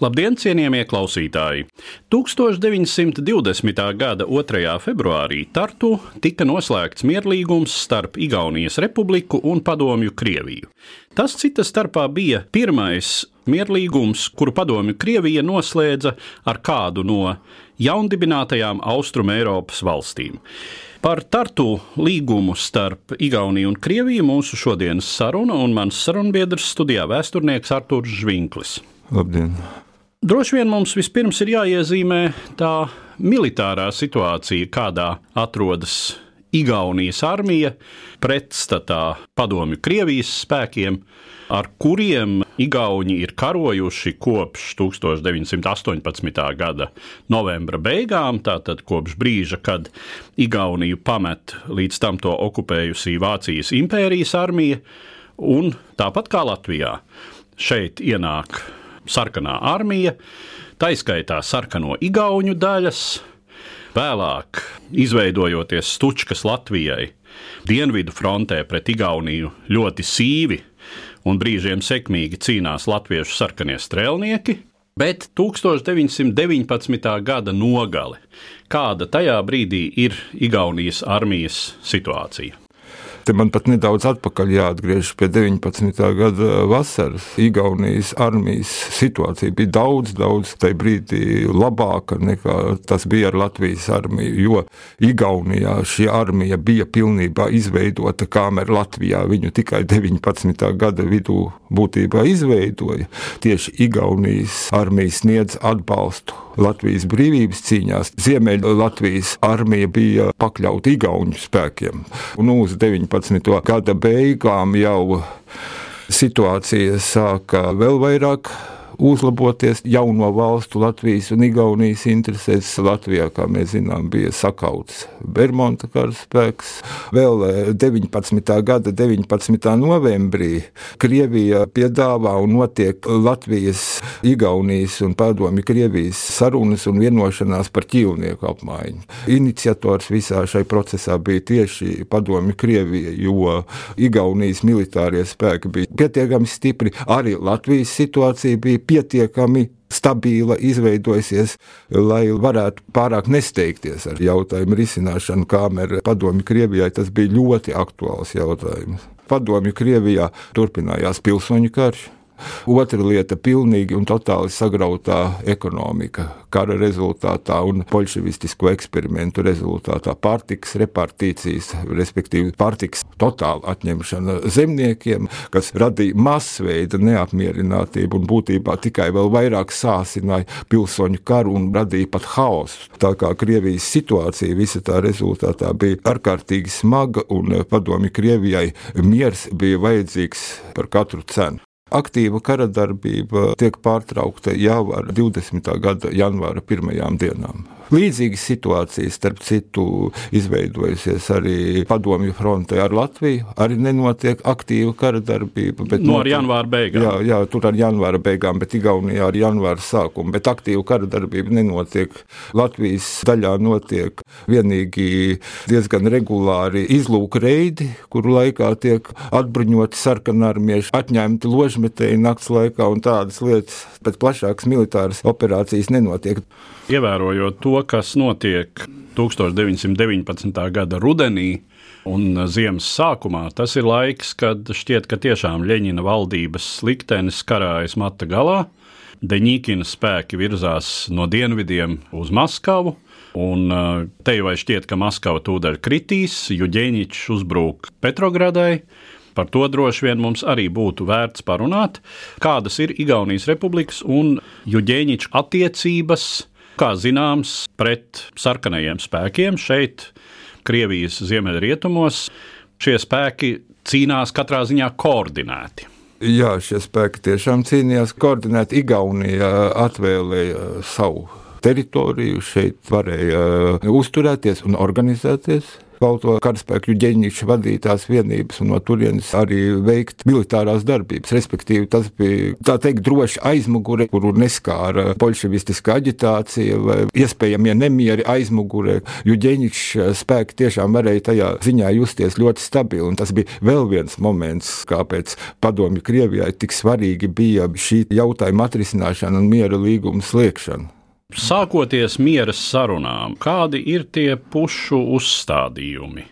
Labdien, cienījamie klausītāji! 1920. gada 2. februārī Tartu tika noslēgts mierlīgums starp Igaunijas republiku un Padomju Krieviju. Tas cita starpā bija pirmais mierlīgums, kuru Padomju Krievija noslēdza ar kādu no jaundibinātajām Austrum Eiropas valstīm. Par Tartu līgumu starp Igauniju un Krieviju mūsu šodienas saruna un mans sarunbiedrs studijā vēsturnieks Artūrs Žvinklis. Labdien! Droši vien mums vispirms ir jāiezīmē tā militārā situācija, kādā atrodas Igaunijas armija pretstatā padomju Krievijas spēkiem, ar kuriem Igauni ir karojuši kopš 1918. gada novembra beigām, tātad kopš brīža, kad Igauniju pamet līdz tam to okupējusī Vācijas impērijas armija, un tāpat kā Latvijā šeit ienāk sarkanā armija, taiskaitā sarkano igauņu daļas, vēlāk izveidojoties Stučkas Latvijai, dienvidu frontē pret Igauniju ļoti sīvi un brīžiem sekmīgi cīnās latviešu sarkanie strēlnieki, bet 1919. gada nogale, kāda tajā brīdī ir Igaunijas armijas situācija. Te man pat nedaudz atpakaļ jāatgriežas pie 19. gada vasaras. Igaunijas armijas situācija bija daudz, daudz tajā brīdī labāka nekā tas bija ar Latvijas armiju. Jo Igaunijā šī armija bija pilnībā izveidota, kamēr Latvijā viņu tikai 19. gada vidū būtībā izveidoja. Tieši Igaunijas armija sniedz atbalstu Latvijas brīvības cīņās. Ziemeļa Latvijas armija bija pakļauta Igaunu spēkiem. Un uz 19. gada beigām jau situācija sāka vēl vairāk uzlaboties jauno valstu Latvijas un Igaunijas interesēs. Latvijā, kā mēs zinām, bija sakauts Bermuda karaspēks. Vēl 19. gada 19. novembrī Krievija piedāvā un notiek Latvijas, Igaunijas un padomju Krievijas sarunas un vienošanās par ķīlnieku apmaiņu. Iniciators visā šai procesā bija tieši padomju Krievija, jo Igaunijas militārie spēki bija pietiekami stipri. Arī Latvijas situācija bija pietiekami stabila, izveidojusies, lai varētu pārāk nesteigties ar jautājumu risināšanu, kamēr padomju Krievijai tas bija ļoti aktuāls jautājums. Padomju Krievijā turpinājās pilsoņu karš. Otra lieta - pilnīgi un totāli sagrautā ekonomika. Kara rezultātā un bolševistisko eksperimentu rezultātā pārtiks repartīcijas, respektīvi pārtiks totāla atņemšana zemniekiem, kas radīja masveida neapmierinātību un būtībā tikai vēl vairāk sāsināja pilsoņu karu un radīja pat haosu. Tā kā Krievijas situācija visa tā rezultātā bija ārkārtīgi smaga un padomi Krievijai miers bija vajadzīgs par katru cenu. Aktīva kara darbība tiek pārtraukta jau ar 20. gada janvāra pirmajām dienām. Līdzīga situācija, starp citu, izveidojusies arī padomju frontē ar Latviju. Arī nenotiek aktīva kara darbība. No ar janvāra beigām. Jā, jā, tur ar janvāra beigām, bet Igaunijā ar janvāra sākumu. Bet aktīva kara darbība nenotiek. Latvijas daļā notiek vienīgi diezgan regulāri izlūka reidi, kuru laikā tiek atbruņoti sarkanarmieši, atņemti ložmetēji nakts laikā un tādas lietas. Bet plašākas militāras operācijas nenotiek. Ievērojot to, kas notiek 1919. gada rudenī un ziemas sākumā, tas ir laiks, kad šķiet, ka tiešām Leņķina valdības liktenis karājas mata galā. Deņķina spēki virzās no dienvidiem uz Maskavu. Un te jau šķiet, ka Maskava tūdaļ kritīs, jo Ģēniņš uzbrūk Petrogradai. Par to droši vien mums arī būtu vērts parunāt, kādas ir Igaunijas republikas un Juģēņiča attiecības, kā zināms, pret sarkanajiem spēkiem šeit, Krievijas ziemeļrietumos, šie spēki cīnās katrā ziņā koordinēti. Jā, šie spēki tiešām cīnījās koordinēti. Igaunija atvēlēja savu teritoriju, šeit varēja uzturēties un organizēties valdo karaspēku ģeņģiņš vadītās vienības un no turienes arī veikt militārās darbības. Respektīvi, tas bija tā teikt droši aizmugure, kuru neskāra bolševistiska aģitācija vai iespējamie nemieri aizmugure, jo ģeņģiņš spēki tiešām varēja tajā ziņā justies ļoti stabili. Un tas bija vēl viens moments, kāpēc padomju Krievijai tik svarīgi bija šī jautājuma atrisināšana un miera līguma slēgšana. Sākoties miera sarunām, kādi ir tie pušu uzstādījumi?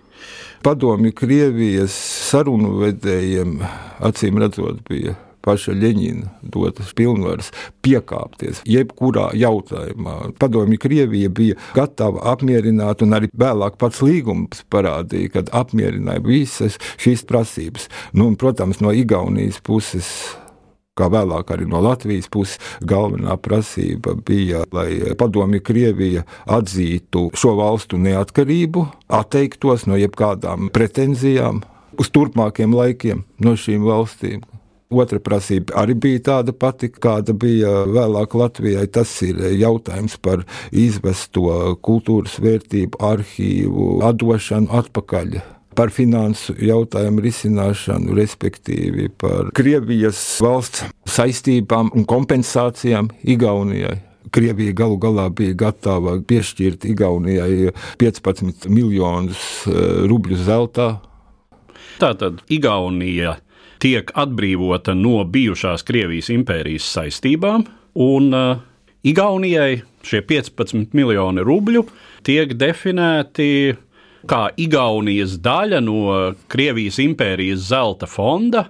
Padomju Krievijas sarunu vedējiem acīm redzot bija paša Ļeņina dotas pilnvaras piekāpties jebkurā jautājumā. Padomju Krievija bija gatava apmierināt, un arī vēlāk pats līgums parādīja, ka apmierināja visas šīs prasības. Nu, un, protams, no Igaunijas puses kā vēlāk arī no Latvijas puses, galvenā prasība bija, lai padomju Krievija atzītu šo valstu neatkarību, atteiktos no jebkādām pretenzijām uz turpmākiem laikiem no šīm valstīm. Otra prasība arī bija tāda pati, kāda bija vēlāk Latvijai. Tas ir jautājums par izvesto kultūras vērtību arhīvu atdošanu atpakaļ par finansu jautājumu risināšanu, respektīvi par Krievijas valsts saistībām un kompensācijām Igaunijai. Krievija galu galā bija gatava piešķirt Igaunijai 15 miljonus eh, rubļu zeltā. Tātad Igaunija tiek atbrīvota no bijušās Krievijas impērijas saistībām, un uh, Igaunijai šie 15 miljoni rubļu tiek definēti kā Igaunijas daļa no Krievijas impērijas zelta fonda.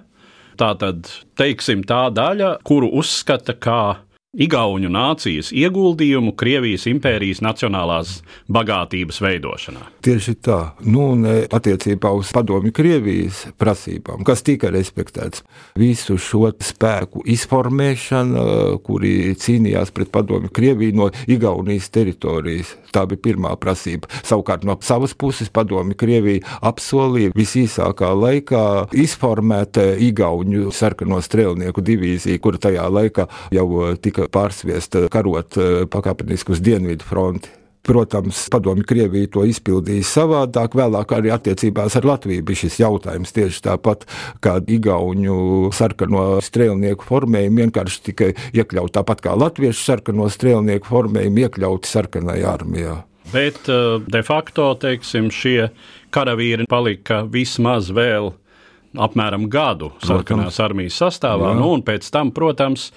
Tātad, teiksim, tā daļa, kuru uzskata kā Igauņu nācijas ieguldījumu Krievijas impērijas nacionālās bagātības veidošanā. Tieši tā, nu, un e, attiecībā uz padomju Krievijas prasībām, kas tika respektēts, visu šo spēku izformēšana, kuri cīnījās pret padomju Krieviju no Igaunijas teritorijas. Tā bija pirmā prasība. Savukārt no savas puses padomju Krievija apsolīja visīsākā laikā izformēt Igauniju sarkano strēlnieku divīziju, kura tajā laikā jau tika tika pārsviesta karot eh, pakāpeniski uz dienvidu fronti. Protams, padomju Krievija to izpildīja savādāk. Vēlāk arī attiecībās ar Latviju bija šis jautājums tieši tāpat kā Igaunu sarkano strēlnieku formējumu, vienkārši tikai iekļaut tāpat kā latviešu sarkano strēlnieku formējumu, iekļauti sarkanajā armijā. Bet eh, de facto teiksim, šie karavīri palika vismaz vēl apmēram gadu sarkanās armijas sastāvā, jā. nu, un pēc tam, protams,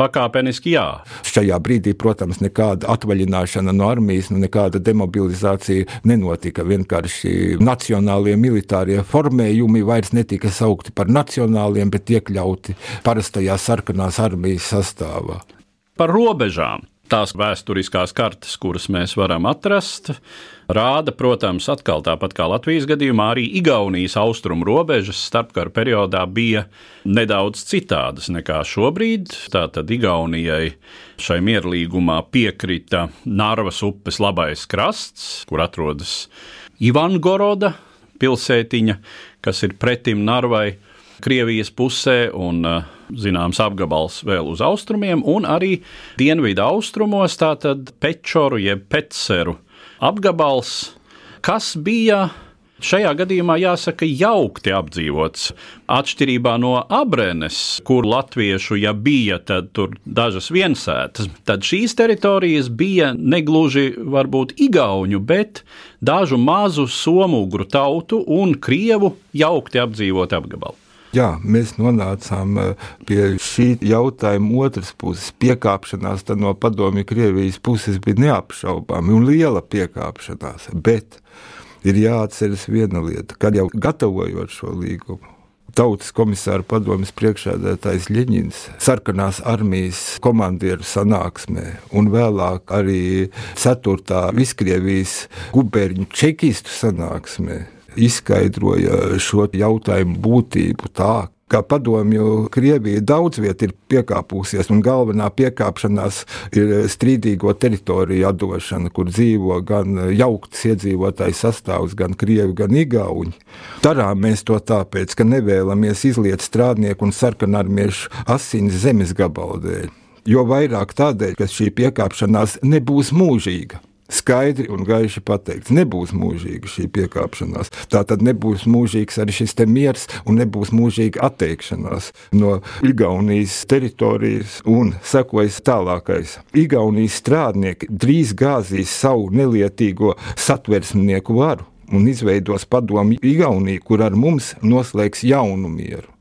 pakāpeniski jā. Šajā brīdī, protams, nekāda atvaļināšana no armijas, nu, nekāda demobilizācija nenotika. Vienkārši nacionālie militārie formējumi vairs netika saukti par nacionāliem, bet iekļauti parastajā sarkanās armijas sastāvā. Par robežām tās vēsturiskās kartes, kuras mēs varam atrast, rāda, protams, atkal tāpat kā Latvijas gadījumā, arī Igaunijas austrumu robežas starpkara periodā bija nedaudz citādas nekā šobrīd. Tātad Igaunijai šai mierlīgumā piekrita Narvas upes labais krasts, kur atrodas Ivangoroda pilsētiņa, kas ir pretim Narvai. Krievijas pusē un uh, zināms apgabals vēl uz austrumiem, un arī dienvidu austrumos, tātad Pečoru jeb Petseru apgabals, kas bija Šajā gadījumā jāsaka, jaukti apdzīvots. Atšķirībā no Abrenes, kur latviešu ja bija dažas viensētas, tad šīs teritorijas bija negluži varbūt igauņu, bet dažu mazu somugru tautu un krievu jaukti apdzīvot apgabalu. Jā, mēs nonācām eh, pie šī jautājuma otras puses. Piekāpšanās no padomju Krievijas puses bija neapšaubāma un liela piekāpšanās. Bet ir jāatceras viena lieta, kad jau gatavojot šo līgumu. Tautas komisāra padomjas priekšsēdētājs Ļeņins, sarkanās armijas komandieru sanāksmē un vēlāk arī 4. Viskrievijas guberņu čekistu sanāksmē izskaidroja šo jautājumu būtību tā, ka padomju Krievija daudz vietā ir piekāpusies, un galvenā piekāpšanās ir strīdīgo teritoriju atdošana, kur dzīvo gan jauktas iedzīvotāju sastāvs, gan krievi, gan igauņi. Darām mēs to tāpēc, ka nevēlamies izliet strādnieku un sarkanarmiešu asins zemes gabalu dēļ. Jo vairāk tādēļ, ka šī piekāpšanās nebūs mūžīga skaidri un gaiši pateikts, nebūs mūžīga šī piekāpšanās. Tā tad nebūs mūžīgs arī šis miers un nebūs mūžīga atteikšanās no Igaunijas teritorijas un sekojas tālākais. Igaunijas strādnieki drīz gāzīs savu nelietīgo satversmnieku varu un izveidos padomu Igauniju, kur ar mums noslēgs jaunu mieru.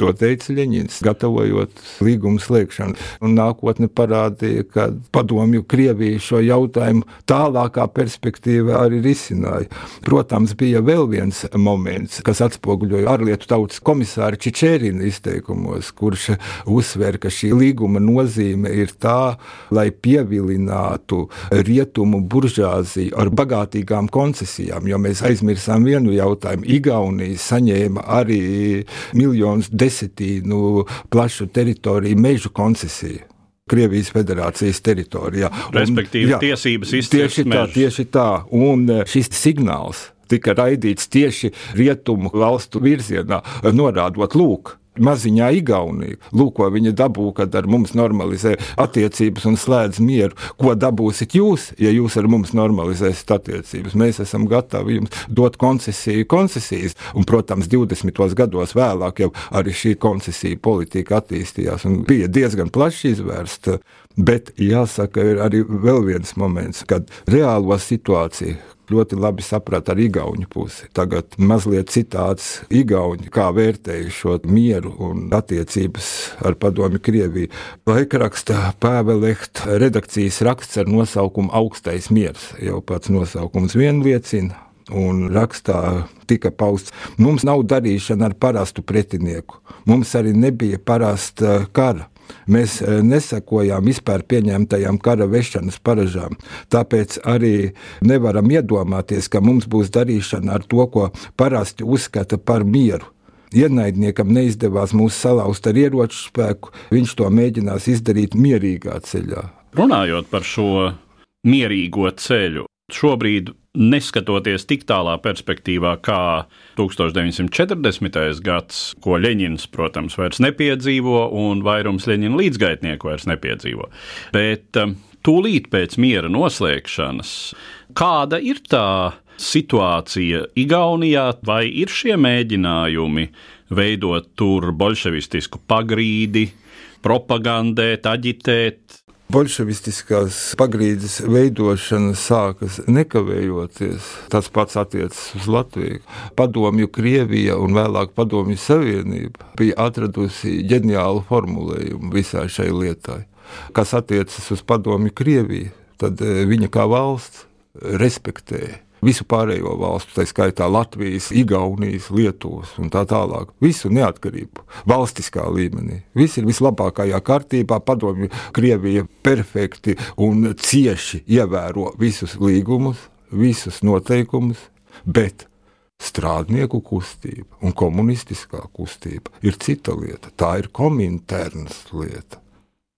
To teica Ļeņins, gatavojot līgumu slēgšanu. Un nākotne parādīja, ka padomju Krievija šo jautājumu tālākā perspektīvā arī risināja. Protams, bija vēl viens moments, kas atspoguļoja ārlietu tautas komisāra Čičērina izteikumos, kurš uzsver, ka šī līguma nozīme ir tā, lai pievilinātu rietumu buržāziju ar bagātīgām koncesijām, jo mēs aizmirsām vienu jautājumu. Igaunija saņēma arī miljonus desetīnu plašu teritoriju mežu koncesiju. Krievijas federācijas teritorijā. Respektīvi, un, jā, tiesības izcelt tieši tā, tieši tā. Un e, šis signāls tika raidīts tieši rietumu valstu virzienā, norādot, lūk, maziņā Igaunija. Lūk, ko viņa dabū, kad ar mums normalizē attiecības un slēdz mieru. Ko dabūsiet jūs, ja jūs ar mums normalizēsiet attiecības? Mēs esam gatavi jums dot koncesiju, koncesijas. Un, protams, 20. gados vēlāk jau arī šī koncesija politika attīstījās un bija diezgan plaši izvērsta. Bet jāsaka, ir arī vēl viens moments, kad reālo situāciju, ļoti labi saprata ar Igaunu pusi. Tagad mazliet citāds Igauni, kā vērtēja šo mieru un attiecības ar padomi Krieviju. Laikraksta Pāvelehta redakcijas raksts ar nosaukumu Augstais miers, jau pats nosaukums vien liecina. Un rakstā tika pausts, mums nav darīšana ar parastu pretinieku. Mums arī nebija parasta kara Mēs eh, nesakojām vispār pieņemtajām kara vešanas paražām. Tāpēc arī nevaram iedomāties, ka mums būs darīšana ar to, ko parasti uzskata par mieru. Ienaidniekam neizdevās mūs salauzt ar ieroču spēku, viņš to mēģinās izdarīt mierīgā ceļā. Runājot par šo mierīgo ceļu, šobrīd neskatoties tik tālā perspektīvā, kā 1940. gads, ko Leņņņins, protams, vairs nepiedzīvo, un vairums Leņņņina līdzgaitnieku vairs nepiedzīvo. Bet um, tūlīt pēc miera noslēgšanas, kāda ir tā situācija Igaunijā, vai ir šie mēģinājumi veidot tur bolševistisku pagrīdi, propagandēt, aģitēt, bolševistiskās pagrīdes veidošana sākas nekavējoties. Tas pats attiecas uz Latviju. Padomju Krievija un vēlāk Padomju Savienība bija atradusi ģeniālu formulējumu visai šai lietai. Kas attiecas uz Padomju Krieviju, tad eh, viņa kā valsts respektēja visu pārējo valstu, tā skaitā Latvijas, Igaunijas, Lietuvas un tā tālāk. Visu neatkarību valstiskā līmenī. Viss ir vislabākajā kārtībā, padomju Krievija perfekti un cieši ievēro visus līgumus, visus noteikumus, bet strādnieku kustība un komunistiskā kustība ir cita lieta. Tā ir kominternas lieta.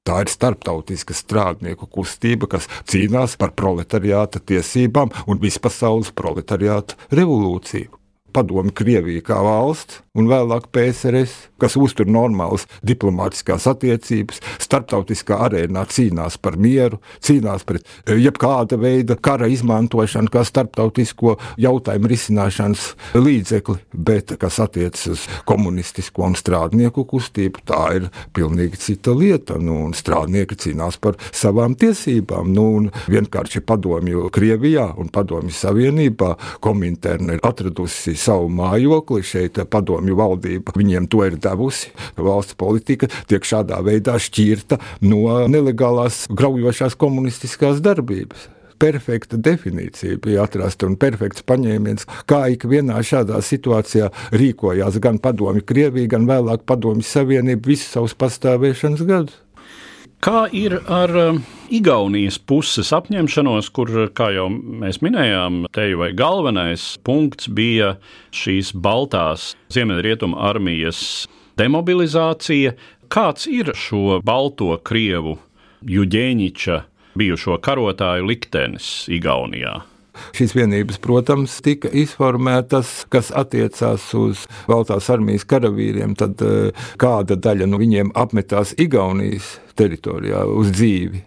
Tā ir starptautiska strādnieku kustība, kas cīnās par proletariāta tiesībām un vispasaules proletariāta revolūciju. Padomi Krievija kā valsts, un vēlāk PSRS, kas uztur normālas diplomātiskās attiecības, starptautiskā arēnā cīnās par mieru, cīnās pret eh, jebkāda veida kara izmantošanu kā starptautisko jautājumu risināšanas līdzekli, bet kas attiecas uz komunistisko un strādnieku kustību, tā ir pilnīgi cita lieta. Nu, strādnieki cīnās par savām tiesībām. Nu, vienkārši padomju Krievijā un padomju Savienībā Kominterna ir atradusi savu mājokli, šeit padomju valdība viņiem to ir devusi. Valsts politika tiek šādā veidā šķirta no nelegālās, graujošās komunistiskās darbības perfekta definīcija bija atrasta un perfekts paņēmiens, kā ikvienā šādā situācijā rīkojās gan Padomju Krievija, gan vēlāk Padomju Savienība visu savus pastāvēšanas gadus. Kā ir ar um, Igaunijas puses apņemšanos, kur, kā jau mēs minējām, te jau galvenais punkts bija šīs Baltās Ziemeļrietumu armijas demobilizācija. Kāds ir šo balto krievu Juģēņiča bijušo karotāju liktenis Igaunijā? Šīs vienības, protams, tika izformētas, kas attiecās uz Baltās armijas karavīriem. Tad eh, kāda daļa no viņiem apmetās Igaunijas teritorijā uz dzīvi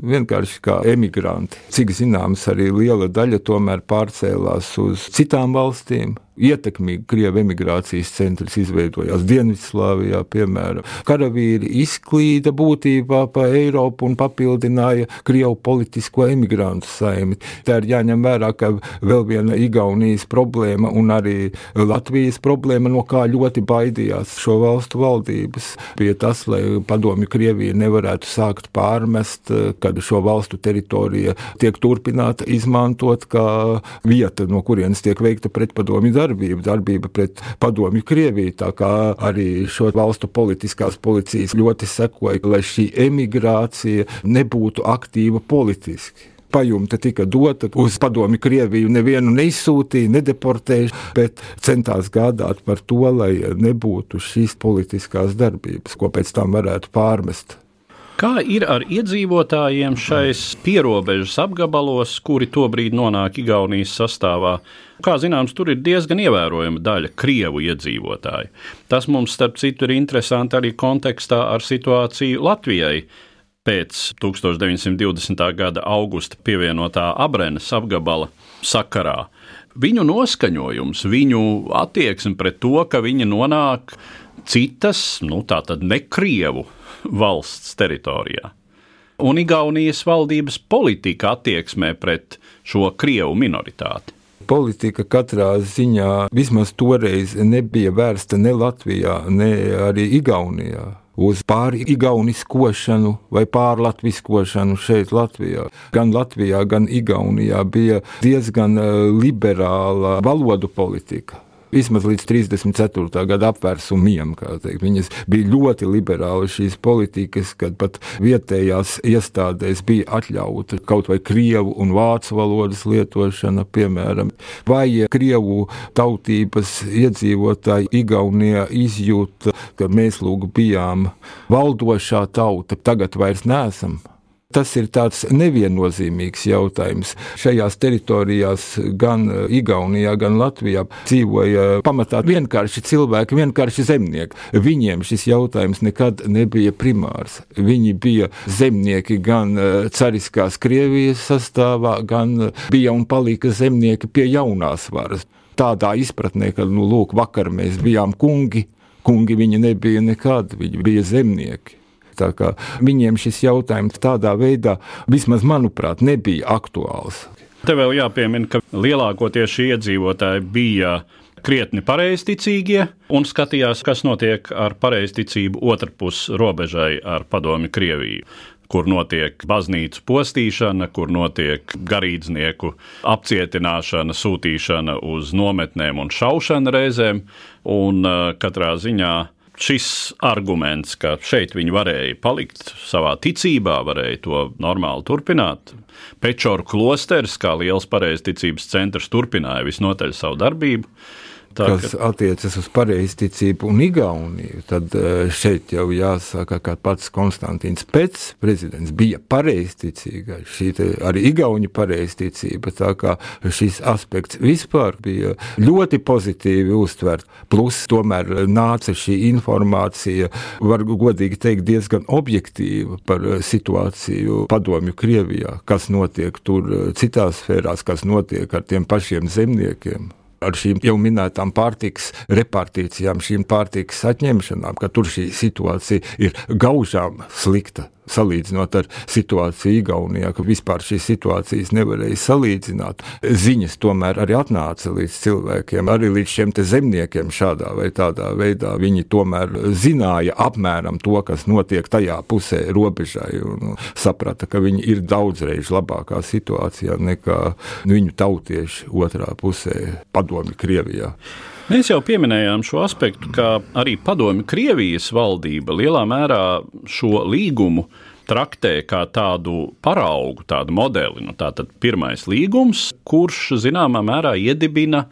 vienkārši kā emigranti. Cik zināms, arī liela daļa tomēr pārcēlās uz citām valstīm ietekmīgi Krievijas emigrācijas centrs izveidojās Dienvidslāvijā, piemēram. Karavīri izklīda būtībā pa Eiropu un papildināja Krievu politisko emigrantu saimi. Tā ir jāņem vērā, ka vēl viena Igaunijas problēma un arī Latvijas problēma, no kā ļoti baidījās šo valstu valdības, bija tas, lai padomju Krievija nevarētu sākt pārmest, kad šo valstu teritorija tiek turpināta izmantot kā vieta, no kurienes tiek veikta pretpadomju darbība darbība, pret padomju Krieviju. Tā kā arī šo valstu politiskās policijas ļoti sekoja, lai šī emigrācija nebūtu aktīva politiski pajumte tika dota uz padomi Krieviju. Nevienu neizsūtīja, nedeportēja, bet centās gādāt par to, lai nebūtu šīs politiskās darbības, ko pēc tam varētu pārmest. Kā ir ar iedzīvotājiem šais pierobežas apgabalos, kuri tobrīd nonāk Igaunijas sastāvā? Kā zināms, tur ir diezgan ievērojama daļa krievu iedzīvotāju. Tas mums, starp citu, ir interesanti arī kontekstā ar situāciju Latvijai. Pēc 1920. gada augusta pievienotā Abrenes apgabala sakarā viņu noskaņojums, viņu attieksme pret to, ka viņi nonāk citas, nu tā tad nekrievu valsts teritorijā. Un Igaunijas valdības politika attieksmē pret šo krievu minoritāti politika katrā ziņā vismaz toreiz nebija vērsta ne Latvijā, ne arī Igaunijā. Uz pārigauniskošanu vai pārlatviskošanu šeit, Latvijā. Gan Latvijā, gan Igaunijā bija diezgan eh, liberāla valodu politika vismaz līdz 34. gada apvērsumiem. Viņas bija ļoti liberāli šīs politikas, kad pat vietējās iestādēs bija atļauta kaut vai krievu un vācu valodas lietošana, piemēram, vai krievu tautības iedzīvotāji Igaunijā izjūta, ka mēs lūk bijām valdošā tauta, tagad vairs neesam. Tas ir tāds neviennozīmīgs jautājums. Šajās teritorijās, gan eh, Igaunijā, gan Latvijā, dzīvoja pamatā vienkārši cilvēki, vienkārši zemnieki. Viņiem šis jautājums nekad nebija primārs. Viņi bija zemnieki gan eh, cariskās Krievijas sastāvā, gan eh, bija un palika zemnieki pie jaunās varas. Tādā izpratnē, ka, nu, lūk, vakar mēs bijām kungi, kungi viņi nebija nekad, viņi bija zemnieki. Viņiem šis jautājums tādā veidā, vismaz manuprāt, nebija aktuāls. Te vēl jāpiemina, ka lielākoties šie iedzīvotāji bija krietni pareizticīgie un skatījās, kas notiek ar pareizticību otrpus robežai ar padomi Krieviju kur notiek baznīcu postīšana, kur notiek garīdznieku apcietināšana, sūtīšana uz nometnēm un šaušana reizēm. Un uh, katrā ziņā šis arguments, ka šeit viņi varēja palikt savā ticībā, varēja to normāli turpināt. Pečoru klosteris, kā liels pareizticības centrs, turpināja visnotaļ savu darbību. Tā, kas ka... attiecas uz pareizticību un Igauniju, tad eh, šeit jau jāsaka, ka pats Konstantīns Pēc, prezidents, bija pareizticīgais. Šī arī Igaunija pareizticība, tā kā šis aspekts vispār bija ļoti pozitīvi uztvert. Plus tomēr nāca šī informācija, var godīgi teikt, diezgan objektīva par situāciju padomju Krievijā, kas notiek tur citās sfērās, kas notiek ar tiem pašiem zemniekiem ar šīm jau minētām pārtikas repartīcijām, šīm pārtikas atņemšanām, ka tur šī situācija ir gaužām slikta salīdzinot ar situāciju Igaunijā, ka vispār šīs situācijas nevarēja salīdzināt. Ziņas tomēr arī atnāca līdz cilvēkiem, arī līdz šiem zemniekiem šādā vai tādā veidā. Viņi tomēr zināja apmēram to, kas notiek tajā pusē robežai, un saprata, ka viņi ir daudzreiz labākā situācijā nekā viņu tautieši otrā pusē, padomi Krievijā. Mēs jau pieminējām šo aspektu, ka arī padomju Krievijas valdība lielā mērā šo līgumu traktē kā tādu paraugu, tādu modeli. Nu, Tātad pirmais līgums, kurš zināmā mērā iedibina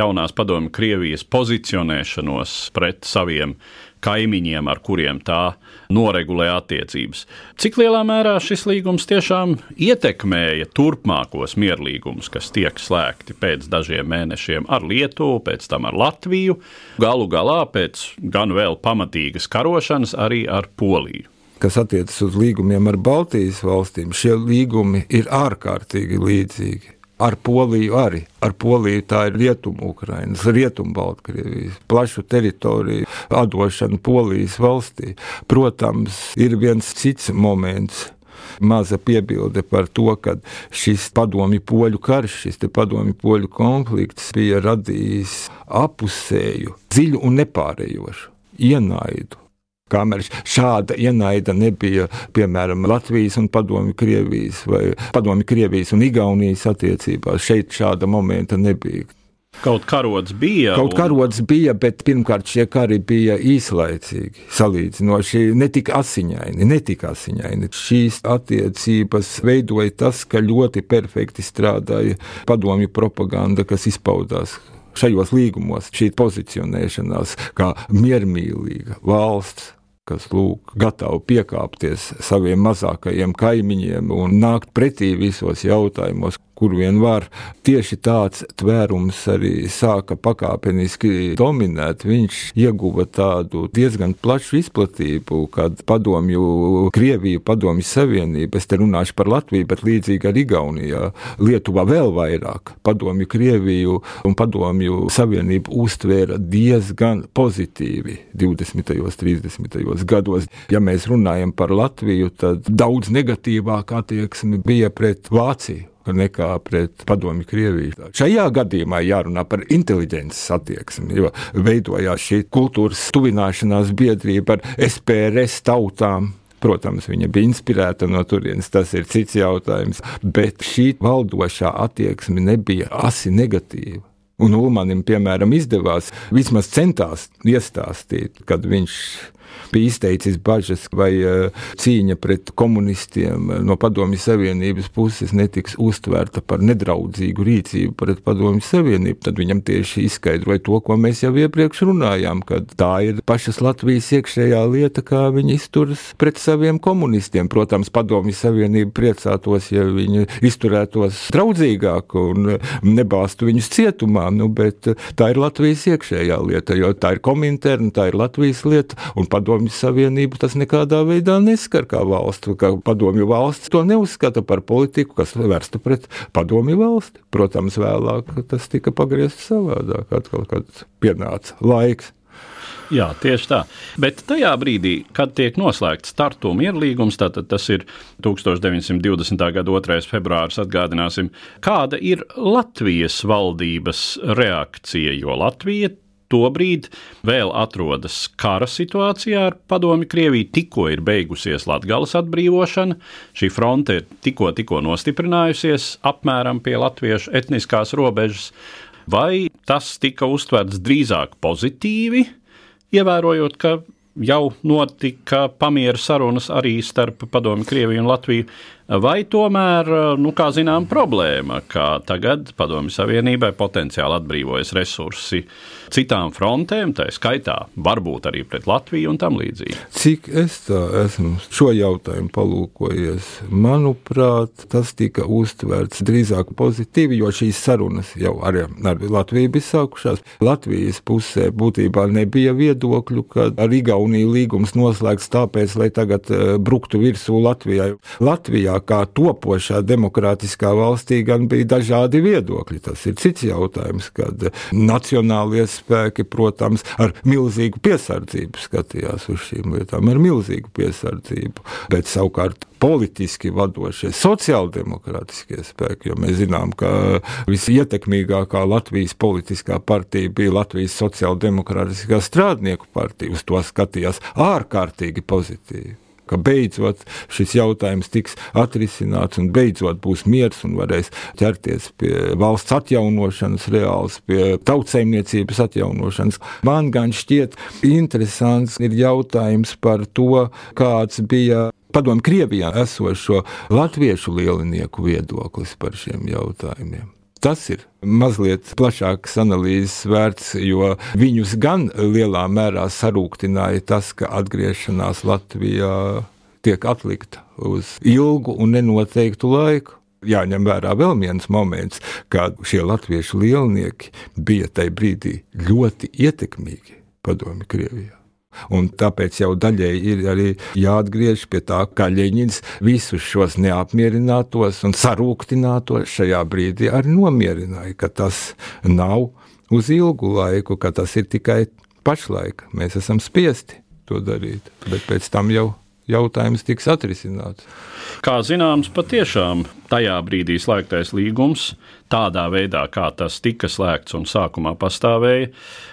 jaunās padomju Krievijas pozicionēšanos pret saviem kaimiņiem, ar kuriem tā noregulē attiecības. Cik lielā mērā šis līgums tiešām ietekmēja turpmākos mierlīgumus, kas tiek slēgti pēc dažiem mēnešiem ar Lietuvu, pēc tam ar Latviju, galu galā pēc gan vēl pamatīgas karošanas arī ar Poliju kas attiecas uz līgumiem ar Baltijas valstīm, šie līgumi ir ārkārtīgi līdzīgi. Ar Poliju arī. Ar Poliju tā ir Rietumu Ukrainas, Rietumu Baltkrievijas, plašu teritoriju atdošana Polijas valstī. Protams, ir viens cits moments maza piebilde par to, ka šis padomju poļu karš, šis padomju poļu konflikts bija radījis apusēju, dziļu un nepārējošu ienaidu Kamēr šāda ienaida nebija, piemēram, Latvijas un Padomju Krievijas vai Padomju Krievijas un Igaunijas attiecībās, šeit šāda momenta nebija. Kaut karods bija. Kaut un... karods bija, bet pirmkārt šie kari bija īslaicīgi. Salīdzinoši netika asiņaini, netika asiņaini. Šīs attiecības veidoja tas, ka ļoti perfekti strādāja padomju propaganda, kas izpaudās šajos līgumos. Šī pozicionēšanās kā miermīlīga valsts kas lūk, gatavi piekāpties saviem mazākajiem kaimiņiem un nākt pretī visos jautājumos, kur vien var. Tieši tāds tvērums arī sāka pakāpeniski dominēt. Viņš ieguva tādu diezgan plašu izplatību, kad padomju Krieviju, padomju Savienību, es te runāšu par Latviju, bet līdzīgi ar Igaunijā, Lietuvā vēl vairāk padomju Krieviju un padomju Savienību uztvēra diezgan pozitīvi 20. un 30. gados. Ja mēs runājam par Latviju, tad daudz negatīvāk attieksme bija pret Vāciju nekā pret padomju Krieviju. Šajā gadījumā jārunā par inteliģences attieksmi, jo veidojās šī kultūras tuvināšanās biedrība ar SPRS tautām. Protams, viņa bija inspirēta no turienes, tas ir cits jautājums, bet šī valdošā attieksme nebija asi negatīva. Un Ulmanim, piemēram, izdevās vismaz centās iestāstīt, kad viņš bija izteicis bažas, vai e, cīņa pret komunistiem no Padomju Savienības puses netiks uztverta par nedraudzīgu rīcību pret Padomju Savienību. Tad viņam tieši izskaidroja to, ko mēs jau iepriekš runājām, ka tā ir pašas Latvijas iekšējā lieta, kā viņi izturas pret saviem komunistiem. Protams, Padomju Savienība priecātos, ja viņi izturētos draudzīgāk un nebāztu viņus cietumā, nu, bet tā ir Latvijas iekšējā lieta, jo tā ir kominterna, tā ir Latvijas lieta, un Padomju Savienību tas nekādā veidā neskar kā valstu, ka Padomju valsts to neuzskata par politiku, kas vērsta pret Padomju valsti. Protams, vēlāk tas tika pagriezts savādāk, atkal, kad pienāca laiks. Jā, tieši tā. Bet tajā brīdī, kad tiek noslēgts startu mierlīgums, tātad tas ir 1920. gada 2. februāris, atgādināsim, kāda ir Latvijas valdības reakcija, jo Latvija tobrīd vēl atrodas kara situācijā ar padomi Krieviju. Tikko ir beigusies Latvijas atbrīvošana, šī fronte ir tikko, tikko nostiprinājusies apmēram pie latviešu etniskās robežas. Vai tas tika uztverts drīzāk pozitīvi, ievērojot, ka jau notika pamieru sarunas arī starp Padomu Krieviju un Latviju, vai tomēr, nu, kā zinām, problēma, ka tagad Padomu Savienībai potenciāli atbrīvojas resursi citām frontēm, tā skaitā varbūt arī pret Latviju un tam līdzīgi. Cik es tā esmu šo jautājumu palūkojies, manuprāt, tas tika uztverts drīzāk pozitīvi, jo šīs sarunas jau arī ar Latviju bija sākušās. Latvijas pusē būtībā nebija viedokļu, ka ar Igauniju līgums noslēgts tāpēc, lai tagad eh, bruktu virsū Latvijai. Latvijā kā topošā demokrātiskā valstī gan bija dažādi viedokļi. Tas ir cits jautājums, kad nacionālie spēki, protams, ar milzīgu piesardzību skatījās uz šīm lietām, ar milzīgu piesardzību. Bet savukārt politiski vadošie sociāldemokrātiskie spēki, jo mēs zinām, ka visietekmīgākā Latvijas politiskā partija bija Latvijas sociāldemokrātiskā strādnieku partija. Uz to skatījās ārkārtīgi pozitīvi ka beidzot šis jautājums tiks atrisināts un beidzot būs miers un varēs ķerties pie valsts atjaunošanas, reāls pie tautsēmniecības atjaunošanas. Man gan šķiet interesants ir jautājums par to, kāds bija padomu Krievijā esošo latviešu lielinieku viedoklis par šiem jautājumiem. Tas ir mazliet plašākas analīzes vērts, jo viņus gan lielā mērā sarūktināja tas, ka atgriešanās Latvijā tiek atlikta uz ilgu un nenoteiktu laiku. Jāņem vērā vēl viens moments, kad šie latviešu lielnieki bija tajā brīdī ļoti ietekmīgi padomi Krievijā. Un tāpēc jau daļēji ir arī jāatgriež pie tā, kā Leņķins visus šos neapmierinātos un sarūktinātos šajā brīdī arī nomierināja, ka tas nav uz ilgu laiku, ka tas ir tikai pašlaik. Mēs esam spiesti to darīt, bet pēc tam jau jautājums tiks atrisināts. Kā zināms, patiešām tajā brīdī slēgtais līgums, tādā veidā, kā tas tika slēgts un sākumā pastāvēja,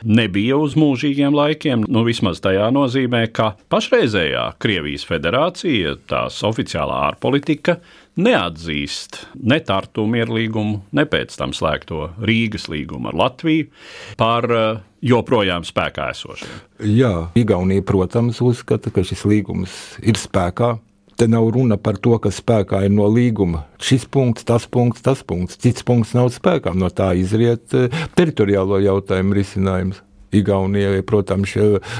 nebija uz mūžīgiem laikiem. Nu, vismaz tajā nozīmē, ka pašreizējā Krievijas federācija, tās oficiālā ārpolitika, neatzīst ne Tartu mierlīgumu, ne pēc tam slēgto Rīgas līgumu ar Latviju par eh, joprojām spēkā esošiem. Jā, Igaunija, protams, uzskata, ka šis līgums ir spēkā. Te nav runa par to, kas spēkā ir no līguma. Šis punkts, tas punkts, tas punkts, cits punkts nav spēkā. No tā izriet eh, teritoriālo jautājumu risinājums. Igaunijai, protams,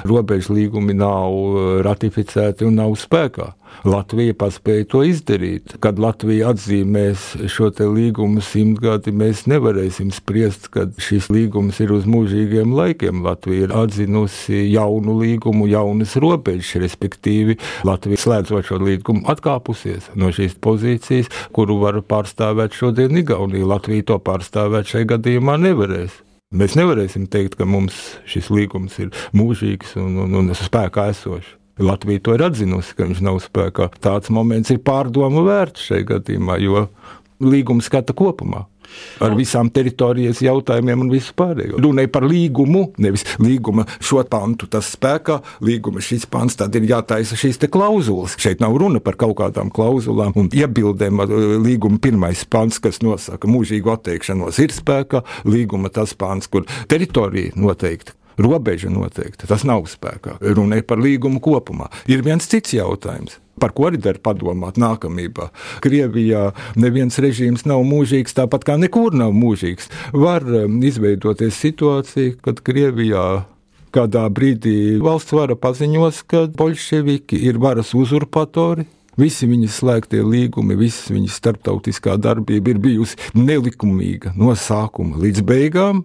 robežu līgumi nav eh, ratificēti un nav spēkā. Latvija paspēja to izdarīt. Kad Latvija atzīmēs šo līgumu simtgadi, mēs nevarēsim spriest, ka šis līgums ir uz mūžīgiem laikiem. Latvija ir atzinusi jaunu līgumu, jaunas robežas, respektīvi Latvija slēdzot šo līgumu atkāpusies no šīs pozīcijas, kuru var pārstāvēt šodien Igaunija. Latvija to pārstāvēt šajā gadījumā nevarēs. Mēs nevarēsim teikt, ka mums šis līgums ir mūžīgs un, un, un spēkā esošs. Latvija to ir atzinusi, ka viņš nav spēkā. Tāds moments ir pārdomu vērts šajā gadījumā, jo līguma skata kopumā. Ar visām teritorijas jautājumiem un visu pārējo. Runāja par līgumu, nevis līguma šo pantu, tas spēkā, līguma šis pants, tad ir jātaisa šīs klauzulas. Šeit nav runa par kaut kādām klauzulām un iebildēm. Līguma pirmais pants, kas nosaka mūžīgu atteikšanos, ir spēkā. Līguma tas pants, kur teritorija noteikti robeža noteikta. Tas nav spēkā. Runa ir par līgumu kopumā. Ir viens cits jautājums. Par ko arī der padomāt nākamībā. Krievijā neviens režīms nav mūžīgs, tāpat kā nekur nav mūžīgs. Var um, izveidoties situācija, kad Krievijā kādā brīdī valsts vara paziņos, ka bolševiki ir varas uzurpatori, Visi viņas slēgtie līgumi, visas viņas starptautiskā darbība ir bijusi nelikumīga no sākuma līdz beigām.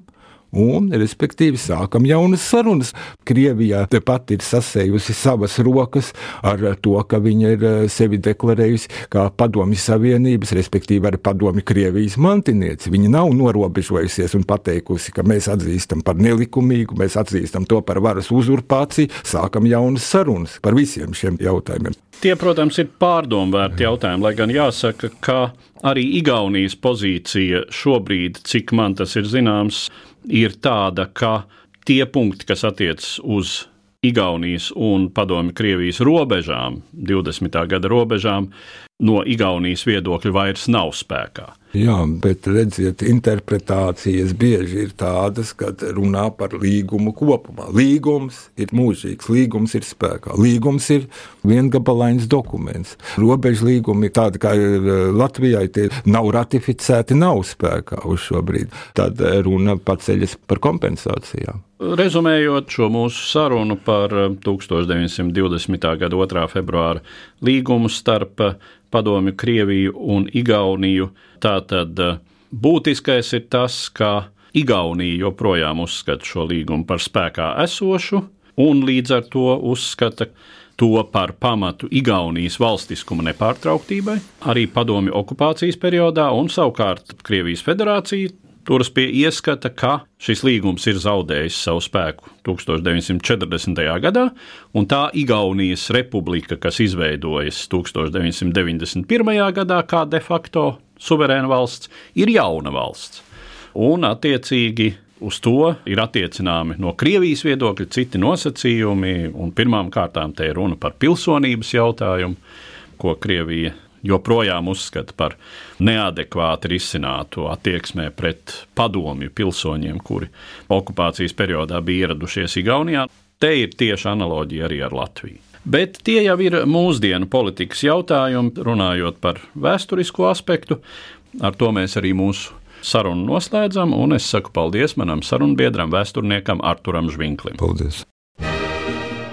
Un, respektīvi, sākam jaunas sarunas. Krievijā tepat ir sasējusi savas rokas ar to, ka viņa ir eh, sevi deklarējusi kā padomju savienības, respektīvi arī padomju Krievijas mantinieci. Viņa nav norobežojusies un pateikusi, ka mēs atzīstam par nelikumīgu, mēs atzīstam to par varas uzurpāciju, sākam jaunas sarunas par visiem šiem jautājumiem. Tie, protams, ir pārdomvērti jautājumi, lai gan jāsaka, ka arī Igaunijas pozīcija šobrīd, cik man tas ir zināms, ir tāda, ka tie punkti, kas attiecas uz Igaunijas un Padomju Krievijas robežām, 20. gada robežām, no Igaunijas viedokļa vairs nav spēkā. Jā, bet redziet, interpretācijas bieži ir tādas, kad runā par līgumu kopumā. Līgums ir mūžīgs, līgums ir spēkā. Līgums ir viengabalains dokuments. Robežu līgumi, tādi kā ir eh, Latvijai, tie nav ratificēti, nav spēkā uz šo brīdi. Tad eh, runa paceļas par kompensācijām. Rezumējot šo mūsu sarunu par 1920. Eh, gada 2. februāra līgumu starp Padomju Krieviju un Igauniju, tātad būtiskais ir tas, ka Igaunija joprojām uzskata šo līgumu par spēkā esošu, un līdz ar to uzskata to par pamatu Igaunijas valstiskuma nepārtrauktībai, arī padomju okupācijas periodā, un savukārt Krievijas federācija turas pie ieskata, ka šis līgums ir zaudējis savu spēku 1940. gadā, un tā Igaunijas republika, kas izveidojas 1991. gadā kā de facto suverēna valsts, ir jauna valsts. Un, attiecīgi, uz to ir attiecināmi no Krievijas viedokļa citi nosacījumi, un pirmām kārtām te ir runa par pilsonības jautājumu, ko Krievija joprojām uzskata par neadekvāti risinātu attieksmē pret padomju pilsoņiem, kuri okupācijas periodā bija ieradušies Igaunijā. Te ir tieši analoģija arī ar Latviju. Bet tie jau ir mūsdienu politikas jautājumi, runājot par vēsturisko aspektu. Ar to mēs arī mūsu sarunu noslēdzam, un es saku paldies manam sarunbiedram, vēsturniekam Arturam Žvinklim. Paldies!